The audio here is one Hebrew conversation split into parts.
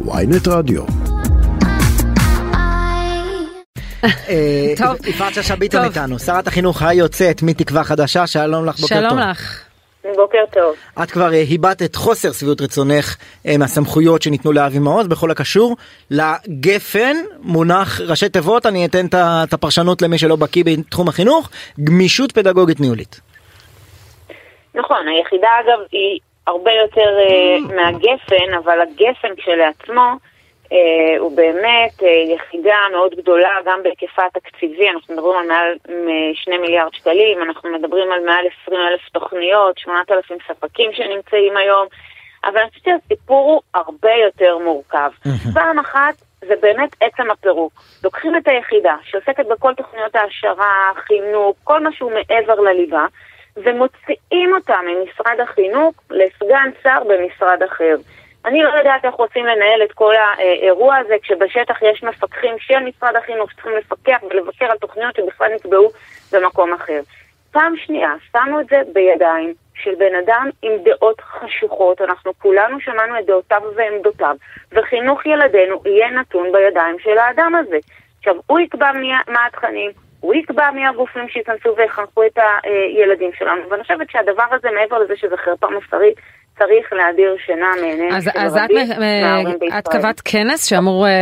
ויינט רדיו. אה, טוב. יפעת שאשא ביטון. איתנו, שרת החינוך היוצאת מתקווה חדשה, שלום לך, בוקר טוב. שלום לך. בוקר טוב. את כבר אה, הבעת את חוסר שביעות רצונך אה, מהסמכויות שניתנו לאבי מעוז בכל הקשור לגפן, מונח ראשי תיבות, אני אתן את הפרשנות למי שלא בקיא בתחום החינוך, גמישות פדגוגית ניהולית. נכון, היחידה אגב היא הרבה יותר אה, מהגפן, אבל הגפן כשלעצמו אה, הוא באמת אה, יחידה מאוד גדולה, גם בהיקפה התקציבי, אנחנו מדברים על מעל מ- 2 מיליארד שקלים, אנחנו מדברים על מעל 20 אלף תוכניות, 8,000 ספקים שנמצאים היום, אבל אני חושבת שהסיפור הוא הרבה יותר מורכב. פעם אחת זה באמת עצם הפירוק. לוקחים את היחידה שעוסקת בכל תוכניות העשרה, חינוך, כל מה שהוא מעבר לליבה, ומוציאים אותה ממשרד החינוך לסגן שר במשרד אחר. אני לא יודעת איך רוצים לנהל את כל האירוע הזה כשבשטח יש מפקחים של משרד החינוך שצריכים לפקח ולבקר על תוכניות שבכלל נקבעו במקום אחר. פעם שנייה, שמו את זה בידיים של בן אדם עם דעות חשוכות, אנחנו כולנו שמענו את דעותיו ועמדותיו, וחינוך ילדינו יהיה נתון בידיים של האדם הזה. עכשיו, הוא יקבע מה התכנים, הוא יקבע מי הגופים שייכנסו ויחנכו את הילדים שלנו, ואני חושבת שהדבר הזה, מעבר לזה שזה חרפה מוסרית, צריך להדיר שינה מעיניהם אז, של אז את, רבים מ- מההורים את בישראל. קבעת כנס שאמור, אה,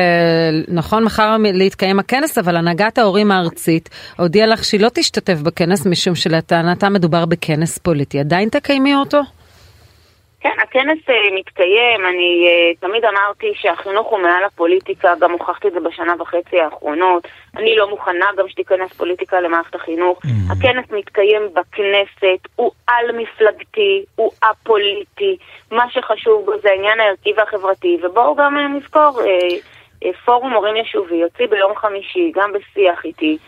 נכון, מחר להתקיים הכנס, אבל הנהגת ההורים הארצית הודיעה לך שהיא לא תשתתף בכנס משום שלטענתה מדובר בכנס פוליטי. עדיין תקיימי אותו? כן, הכנס אה, מתקיים, אני אה, תמיד אמרתי שהחינוך הוא מעל הפוליטיקה, גם הוכחתי את זה בשנה וחצי האחרונות. אני לא מוכנה גם שתיכנס פוליטיקה למערכת החינוך. הכנס מתקיים בכנסת, הוא על-מפלגתי, הוא א-פוליטי. מה שחשוב בו זה העניין הערכי והחברתי, ובואו גם אה, נזכור, פורום הורים יישובי יוציא ביום חמישי, גם בשיח איתי,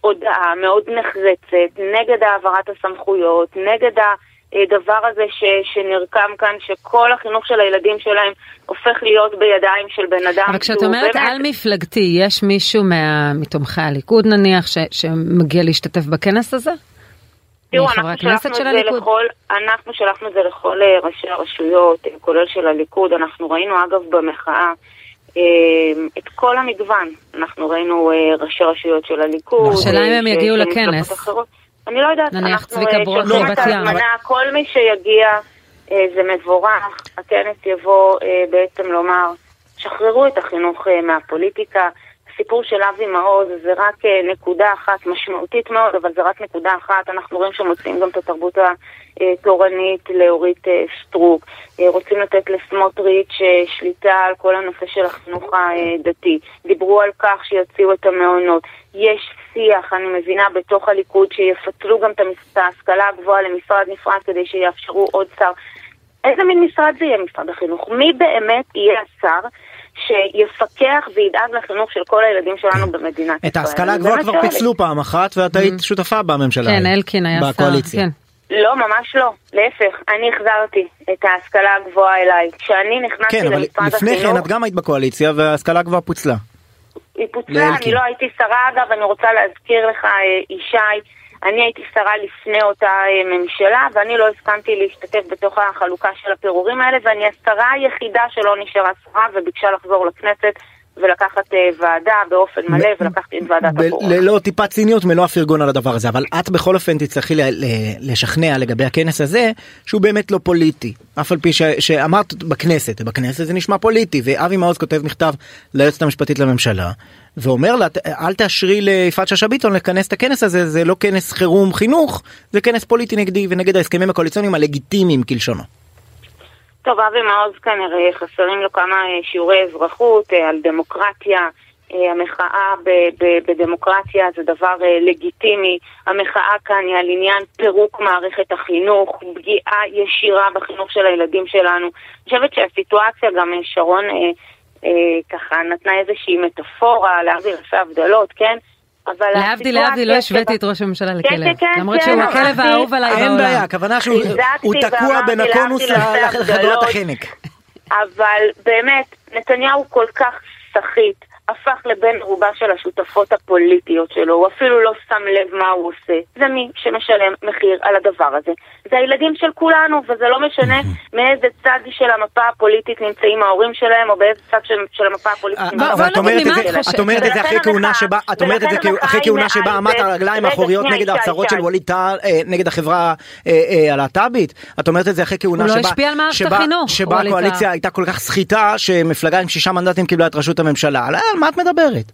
הודעה מאוד נחרצת נגד העברת הסמכויות, נגד ה... הדבר הזה ש, שנרקם כאן, שכל החינוך של הילדים שלהם הופך להיות בידיים של בן אדם. אבל כשאת אומרת באמת- על מפלגתי, יש מישהו מה, מתומכי הליכוד נניח ש, שמגיע להשתתף בכנס הזה? תראו, אנחנו שלחנו של הליכוד? לכל, אנחנו שלחנו את זה לכל אה, ראשי הרשויות, אה, כולל של הליכוד. אנחנו ראינו אגב במחאה אה, את כל המגוון. אנחנו ראינו אה, ראשי רשויות של הליכוד. השאלה אם אה, הם יגיעו לכנס. אחרות. אני לא יודעת, נניח צביקה מבת את ים. כל מי שיגיע אה, זה מבורך. הכנס יבוא אה, בעצם לומר, שחררו את החינוך אה, מהפוליטיקה. הסיפור של אבי מעוז זה רק נקודה אחת, משמעותית מאוד, אבל זה רק נקודה אחת. אנחנו רואים שמוציאים גם את התרבות התורנית לאורית סטרוק. רוצים לתת לסמוטריץ' שליטה על כל הנושא של החינוך הדתי. דיברו על כך שיוציאו את המעונות. יש שיח, אני מבינה, בתוך הליכוד, שיפצלו גם את ההשכלה הגבוהה למשרד נפרד כדי שיאפשרו עוד שר. איזה מין משרד זה יהיה משרד החינוך? מי באמת יהיה השר שיפקח וידאג לחינוך של כל הילדים שלנו במדינת ישראל? את ההשכלה הגבוהה כבר. פיצלו פעם אחת ואת היית שותפה בממשלה. כן, אלקין היה שר. בקואליציה. כן. לא, ממש לא. להפך, אני החזרתי את ההשכלה הגבוהה אליי. כשאני נכנסתי כן, אבל למשרד לפני כן החינוך, את גם היית בקואליציה וההשכלה הגבוהה פוצלה. היא פוצלה, לאלקין. אני לא הייתי שרה, אגב, אני רוצה להזכיר לך, אה, ישי, אני הייתי שרה לפני אותה אה, ממשלה, ואני לא הסכמתי להשתתף בתוך החלוקה של הפירורים האלה, ואני השרה היחידה שלא נשארה שרה וביקשה לחזור לכנסת ולקחת אה, ועדה באופן מלא, ולקחתי את ועדת הקורונה. ללא טיפת ציניות מלוא הפרגון על הדבר הזה אבל את בכל אופן תצטרכי לשכנע לגבי הכנס הזה שהוא באמת לא פוליטי אף על פי ש- שאמרת בכנסת בכנסת זה נשמע פוליטי ואבי מעוז כותב מכתב ליועצת המשפטית לממשלה ואומר לה "ת- אל תאשרי ליפעת שאשא ביטון לכנס את הכנס הזה זה לא כנס חירום חינוך זה כנס פוליטי נגדי ונגד ההסכמים הקואליציוניים הלגיטימיים כלשונו. טוב, אבי מעוז כנראה חסרים לו כמה אה, שיעורי אזרחות אה, על דמוקרטיה. אה, המחאה בדמוקרטיה זה דבר לגיטימי. המחאה כאן היא על עניין פירוק מערכת החינוך, פגיעה ישירה בחינוך של הילדים שלנו. אני חושבת שהסיטואציה, גם שרון ככה נתנה איזושהי מטאפורה, להבדיל אלפי הבדלות, כן? אבל להבדיל להבדיל לא השוויתי את ראש הממשלה כן, לכלב. כן, למרות כן, שהוא אמרתי- הכלב האהוב עליי אין בעולם. בעיה הכוונה שהוא תקוע בין הקונוס הבדלות. החנק. אבל באמת, נתניהו כל כך סחיט. הפך לבן ערובה של השותפות הפוליטיות שלו, הוא אפילו לא שם לב מה הוא עושה. זה מי שמשלם מחיר על הדבר הזה. זה הילדים של כולנו, וזה לא משנה מאיזה צד של המפה הפוליטית נמצאים ההורים שלהם, או באיזה צד של, של המפה הפוליטית אה, נמצאים אומרת ממה את אומרת את זה אחרי כהונה שבה, את אומרת את זה אחרי כהונה שבה עמדת. על הרגליים האחוריות נגד ההצהרות של. ווליד טל, אה, נגד החברה אה, הלהט"בית. את אומרת את זה אחרי כהונה הוא לא שבה, השפיע על מערכת שבה- החינוך, שבה ווליד טל. הקואליציה הייתה כל כך סחיטה, שמפלגה עם שישה מנדטים קיבלה את ראשות הממשלה. מה את מדברת?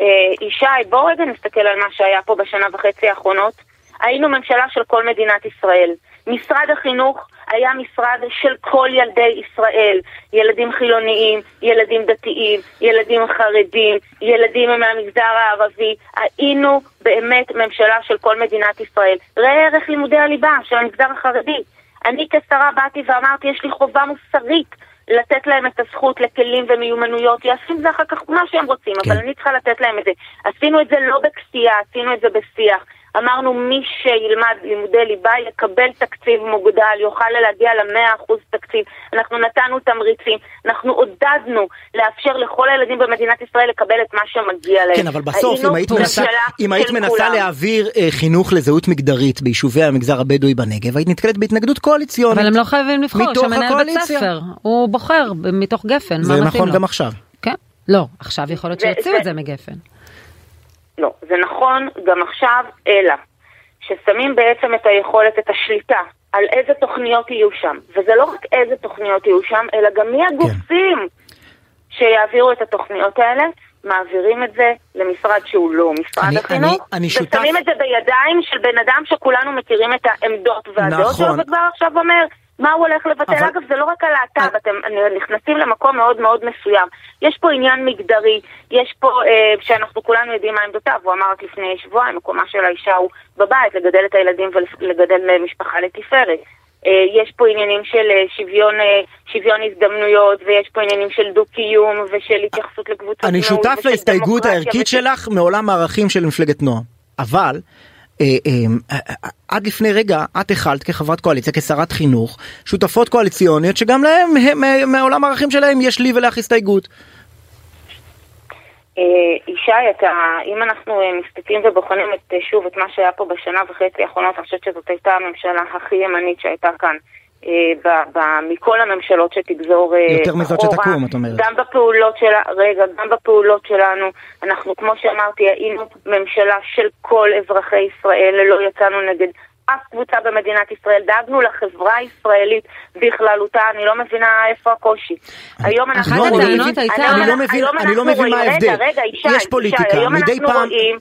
אה, ישי, בואו רגע נסתכל על מה שהיה פה בשנה וחצי האחרונות. היינו ממשלה של כל מדינת ישראל. משרד החינוך היה משרד של כל ילדי ישראל. ילדים חילוניים, ילדים דתיים, ילדים חרדים, ילדים מהמגזר הערבי. היינו באמת ממשלה של כל מדינת ישראל. ראה ערך לימודי הליבה של המגזר החרדי. אני כשרה באתי ואמרתי, יש לי חובה מוסרית לתת להם את הזכות לכלים ומיומנויות, יעשו עם זה אחר כך מה שהם רוצים, כן. אבל אני צריכה לתת להם את זה. עשינו את זה לא בכפייה, עשינו את זה בשיח. אמרנו מי שילמד לימודי ליבה יקבל תקציב מוגדל, יוכל להגיע ל-100% תקציב. אנחנו נתנו תמריצים, אנחנו עודדנו לאפשר לכל הילדים במדינת ישראל לקבל את מה שמגיע להם. כן, אבל בסוף, אם היית מנסה, אם היית מנסה. להעביר אה, חינוך לזהות מגדרית ביישובי המגזר הבדואי בנגב, היית נתקלת בהתנגדות קואליציונית. אבל הם לא חייבים לבחור, שמנהל בית. ספר, הוא בוחר מתוך גפן, זה מה מתאים נכון לו. גם עכשיו. כן, לא, עכשיו יכול להיות זה- שיוציאו זה- את זה מגפן. לא, זה נכון גם עכשיו, אלא ששמים בעצם את היכולת, את השליטה, על איזה תוכניות יהיו שם. וזה לא רק איזה תוכניות יהיו שם, אלא גם מי הגופים שיעבירו את התוכניות האלה. מעבירים את זה למשרד שהוא לא משרד אני- החינוך, אני- אני שותף- ושמים את זה בידיים של בן אדם שכולנו מכירים את העמדות והדעות נכון. שלו, וכבר עכשיו אומר מה הוא הולך לבטל. אבל- אגב, זה לא רק הלהט"ב. אתם נכנסים למקום מאוד מאוד מסוים. יש פה עניין מגדרי, יש פה, אה, שאנחנו כולנו יודעים מה עמדותיו, הוא אמר רק לפני שבועיים, מקומה של האישה הוא בבית, לגדל את הילדים ולגדל אה, משפחה לתפארת. אה, יש פה עניינים של אה, שוויון, שוויון הזדמנויות, ויש פה עניינים של דו-קיום ושל התייחסות לקבוצות אני מיעוט שותף ושל להסתייגות הערכית ושל- שלך מעולם הערכים של מפלגת נועם, אבל עד לפני רגע את החלת כחברת קואליציה כשרת חינוך שותפות קואליציוניות שגם להם הם, אה, מעולם הערכים שלהם יש לי ולך הסתייגות. אה, ישי, אתה, אם אנחנו אה, מסתכלים ובוחנים את, אה, שוב את מה שהיה פה בשנה וחצי האחרונות, אני חושבת שזאת הייתה הממשלה הכי ימנית שהייתה כאן. אה, ב, ב, מכל הממשלות שתגזור אה, יותר מזאת אחורה. שתקום, את אומרת. גם בפעולות שלה, רגע, גם בפעולות שלנו, אנחנו, כמו שאמרתי, היינו ממשלה של כל אזרחי ישראל, לא יצאנו נגד אף קבוצה במדינת ישראל, דאגנו לחברה הישראלית בכללותה, אני לא מבינה איפה הקושי. היום אנחנו לא, אני לא מבין- אני לא היום מבין, אנחנו אני לא מבין מה רואים- ההבדל. רגע, רגע, ישי, יש פוליטיקה, היום מדי אנחנו פעם, רואים,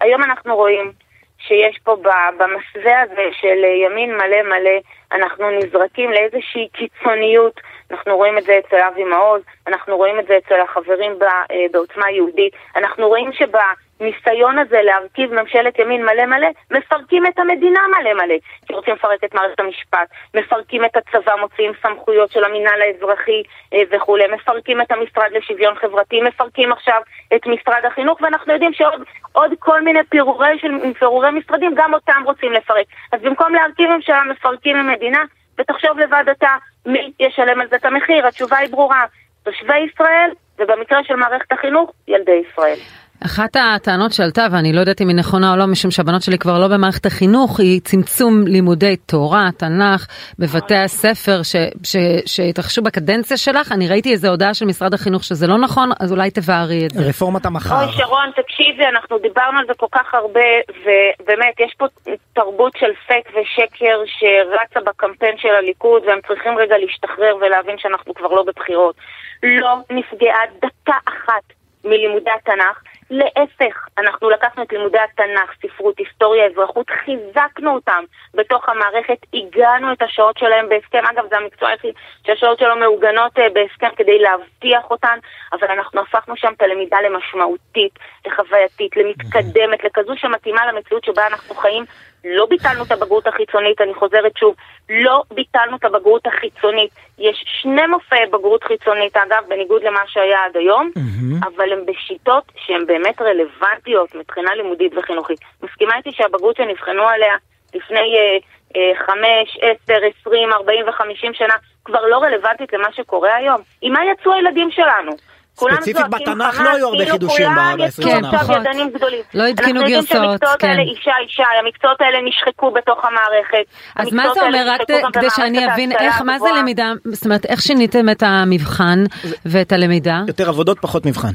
היום אנחנו רואים שיש פה במסווה הזה של ימין מלא מלא, אנחנו נזרקים לאיזושהי קיצוניות, אנחנו רואים את זה אצל אבי מעוז, אנחנו רואים את זה אצל החברים ב- אה, בעוצמה יהודית, אנחנו רואים שבניסיון הזה להרכיב ממשלת ימין מלא מלא, מפרקים את המדינה מלא מלא, כי רוצים לפרק את מערכת המשפט, מפרקים את הצבא, מוציאים סמכויות של המינהל האזרחי אה, וכולי, מפרקים את המשרד לשוויון חברתי, מפרקים עכשיו את משרד החינוך, ואנחנו יודעים שעוד עוד כל מיני פירורי, של, פירורי משרדים, גם אותם רוצים לפרק. אז במקום להרכיב ממשלה, מפרקים ממדינה, ותחשוב לבד אתה מי ישלם על זה את המחיר. התשובה היא ברורה, תושבי ישראל, ובמקרה של מערכת החינוך, ילדי ישראל. אחת הטענות שעלתה, ואני לא יודעת אם היא נכונה או לא, משום שהבנות שלי כבר לא במערכת החינוך, היא צמצום לימודי תורה, תנ"ך, בבתי הספר ש, ש, שהתרחשו בקדנציה שלך. אני ראיתי איזו הודעה של משרד החינוך שזה לא נכון, אז אולי תבערי את זה. רפורמת המחר. אוי שרון, תקשיבי, אנחנו דיברנו על זה כל כך הרבה, ובאמת, יש פה תרבות של פייק ושקר שרצה בקמפיין של הליכוד, והם צריכים רגע להשתחרר ולהבין שאנחנו כבר לא בבחירות. לא נפגעה דקה אחת מלימודי התנ"ך. להפך, אנחנו לקחנו את לימודי התנ"ך, ספרות, היסטוריה, אזרחות, חיזקנו אותם בתוך המערכת, הגענו את השעות שלהם בהסכם, אגב זה המקצוע היחיד שהשעות שלו מעוגנות אה, בהסכם כדי להבטיח אותן, אבל אנחנו הפכנו שם את הלמידה למשמעותית, לחווייתית, למתקדמת, לכזו שמתאימה למציאות שבה אנחנו חיים. לא ביטלנו את הבגרות החיצונית, אני חוזרת שוב, לא ביטלנו את הבגרות החיצונית. יש שני מופעי בגרות חיצונית, אגב, בניגוד למה שהיה עד היום, מהמם. אבל הם בשיטות שהן באמת רלוונטיות מבחינה לימודית וחינוכית. מסכימה איתי שהבגרות שנבחנו עליה לפני אה, אה, חמש, עשר, עשרים, ארבעים וחמישים שנה כבר לא רלוונטית למה שקורה היום? עם מה יצאו הילדים שלנו? כולם ספציפית בתנ"ך לא היו הרבה כאילו חידושים כולם ב- יצאו ב- 20 שנה עכשיו האחרונות. ידענים גדולים. לא עדכנו אנחנו יודעים גרסאות, שהמקצועות כן. האלה אישה אישה, המקצועות האלה נשחקו בתוך המערכת. אז מה זה אומר, רק כדי שאני אבין איך, מה זה. למידה, זאת אומרת, איך שיניתם את המבחן ואת הלמידה? יותר עבודות פחות מבחן.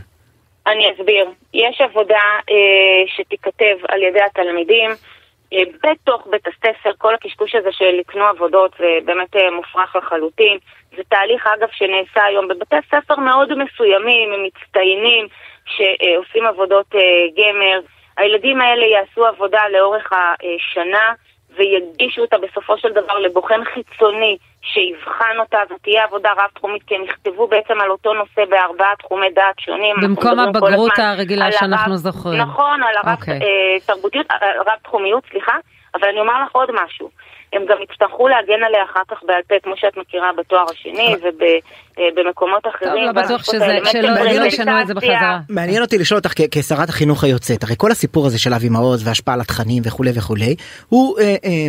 אני אסביר. יש עבודה אה, שתיכתב על ידי התלמידים בתוך בית הספר, כל הקשקוש הזה של לקנו עבודות זה באמת אה, מופרך לחלוטין. זה תהליך אגב שנעשה היום בבתי ספר מאוד מסוימים, הם מצטיינים, שעושים עבודות אה, גמר. הילדים האלה יעשו עבודה לאורך השנה ויגישו אותה בסופו של דבר לבוחן חיצוני שיבחן אותה, זאת תהיה עבודה רב-תחומית, כי הם יכתבו בעצם על אותו נושא בארבעה תחומי דעת שונים. במקום הבגרות הרגילה שאנחנו הרב- זוכרים. נכון, על אוקיי. הרב-תרבותיות, רב-תחומיות, סליחה, אבל אני אומר לך עוד משהו. הם גם יצטרכו להגן עליה אחר כך בעל פה, כמו שאת מכירה בתואר השני ובמקומות אחרים. לא בטוח שלא לא ישנו. את זה בחזרה. מעניין אותי לשאול אותך כשרת החינוך היוצאת הרי כל הסיפור הזה של אבי מעוז והשפעה על התכנים וכולי וכולי הוא אה, אה,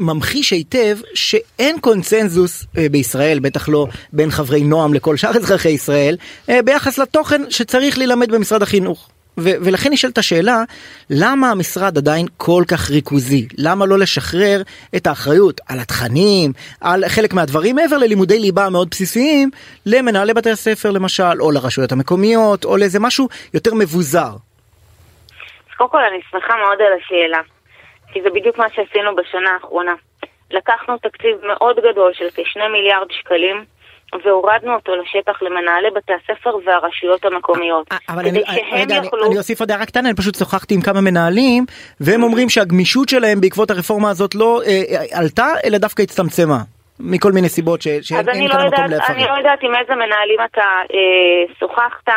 ממחיש היטב שאין קונצנזוס אה, בישראל בטח לא בין חברי נועם לכל שאר אזרחי ישראל אה, ביחס לתוכן שצריך להילמד במשרד החינוך. ולכן נשאלת השאלה למה המשרד עדיין כל כך ריכוזי למה לא לשחרר את האחריות על התכנים על חלק מהדברים מעבר ללימודי ליבה מאוד בסיסיים למנהלי בתי הספר למשל או לרשויות המקומיות או לאיזה משהו יותר מבוזר. אז קודם כל אני שמחה מאוד על השאלה, כי זה בדיוק מה שעשינו בשנה האחרונה. לקחנו תקציב מאוד גדול של כשני מיליארד שקלים, והורדנו אותו לשטח למנהלי בתי הספר והרשויות המקומיות. אה, אבל כדי אני, שהם רגע, אני, יוכלו... אני אוסיף עוד הערה קטנה, אני פשוט שוחחתי עם כמה מנהלים והם אומרים שהגמישות שלהם בעקבות הרפורמה הזאת לא אה, אה, עלתה אלא דווקא הצטמצמה מכל מיני סיבות ש- שאין אני לא, כאן מקום יודעת, אני. לא יודעת עם איזה מנהלים אתה אה, שוחחת,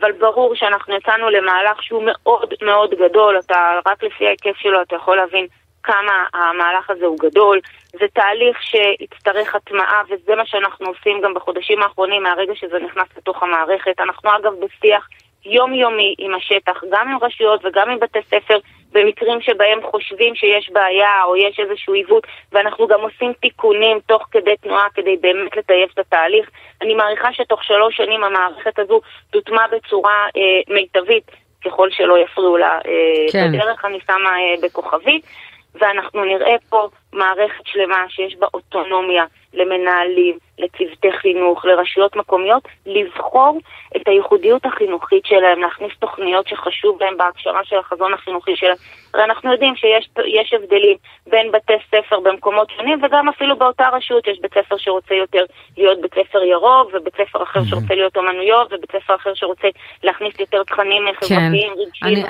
אבל ברור שאנחנו יצאנו למהלך שהוא מאוד מאוד גדול, אתה רק לפי ההיקף שלו אתה יכול להבין כמה המהלך הזה הוא גדול. זה תהליך שיצטרך הטמעה, וזה מה שאנחנו עושים גם בחודשים האחרונים מהרגע שזה נכנס לתוך המערכת. אנחנו אגב בשיח יומיומי עם השטח, גם עם רשויות וגם עם בתי ספר, במקרים שבהם חושבים שיש בעיה או יש איזשהו עיוות, ואנחנו גם עושים תיקונים תוך כדי תנועה כדי באמת לטייב את התהליך. אני מעריכה שתוך שלוש שנים המערכת הזו תוטמע בצורה אה, מיטבית, ככל שלא יפריעו לה אה, כן. בדרך, אני שמה אה, בכוכבית. ואנחנו נראה פה מערכת שלמה שיש בה אוטונומיה למנהלים, לצוותי חינוך, לרשויות מקומיות, לבחור את הייחודיות החינוכית שלהם, להכניס תוכניות שחשוב להם בהקשרה של החזון החינוכי שלהם. הרי אנחנו יודעים שיש יש הבדלים בין בתי ספר במקומות שונים, וגם אפילו באותה רשות יש בית ספר שרוצה יותר להיות בית ספר ירוק, ובית ספר אחר שרוצה להיות אומנויות, ובית ספר אחר שרוצה להכניס יותר תכנים חברתיים, רגשיים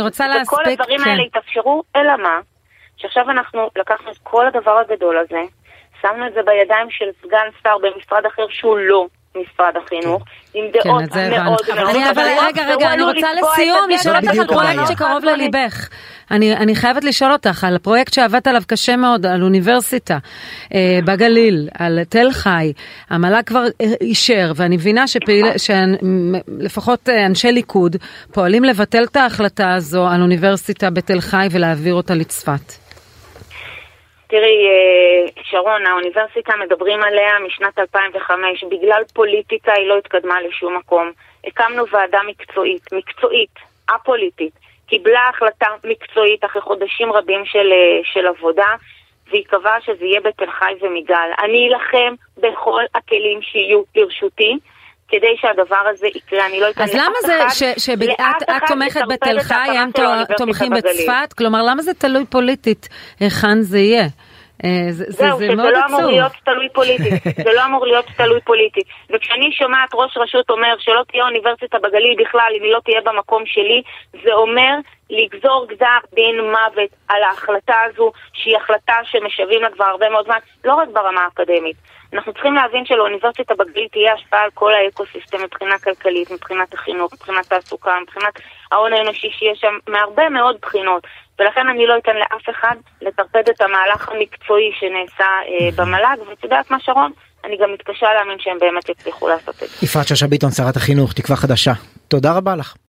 רוצה וכל הדברים כן. האלה יתאפשרו, אלא מה? שעכשיו אנחנו לקחנו את כל הדבר הגדול הזה, שמנו את זה בידיים של סגן שר במשרד אחר שהוא לא משרד החינוך, עם כן, דעות את זה מאוד. מאוד אני אבל רגע, רגע, אני רוצה לסיום לשאול אותך על פרויקט. שקרוב לליבך. אני, חייבת לשאול אותך על הפרויקט שעבדת עליו קשה מאוד, על אוניברסיטה אה, בגליל, על תל חי. המל"ג כבר אה, אישר, ואני מבינה שלפחות אה, אנשי ליכוד פועלים לבטל את ההחלטה הזו על אוניברסיטה בתל חי ולהעביר אותה לצפת. תראי, אה, שרון, האוניברסיטה מדברים עליה משנת 2005. בגלל פוליטיקה היא לא התקדמה לשום מקום. הקמנו ועדה מקצועית, מקצועית, א-פוליטית. קיבלה החלטה מקצועית אחרי חודשים רבים של, אה, של עבודה, והיא קבעה שזה יהיה בתל חי ומיגל. אני אלחם בכל הכלים שיהיו לרשותי. כדי שהדבר הזה יקרה, אני לא אתן אז לאף למה זה אחד, ש- שאת את אחד תומכת בתל חי, הם תומכים? בצפת? כלומר, למה זה תלוי פוליטית היכן זה יהיה? אה, זה, זה, זהו, זה שזה מאוד לא אמור. להיות תלוי פוליטית. זה לא אמור להיות תלוי פוליטית. וכשאני שומעת ראש רשות אומר שלא תהיה אוניברסיטה בגליל בכלל, אם היא לא תהיה במקום שלי, זה אומר לגזור גזר דין מוות על ההחלטה הזו, שהיא החלטה שמשווים לה כבר הרבה מאוד זמן, לא רק ברמה האקדמית. אנחנו צריכים להבין שלאוניברסיטה בגליל תהיה השפעה על כל האקוסיסטם מבחינה כלכלית, מבחינת החינוך, מבחינת תעסוקה, מבחינת ההון האנושי שיש שם, מהרבה מאוד בחינות. ולכן אני לא אתן לאף אחד לטרפד את המהלך המקצועי שנעשה אה, במל"ג, ואת יודעת מה שרון? אני גם מתקשה להאמין שהם באמת יצליחו לעשות את זה. יפעת שאשא ביטון שרת החינוך תקווה חדשה תודה רבה לך.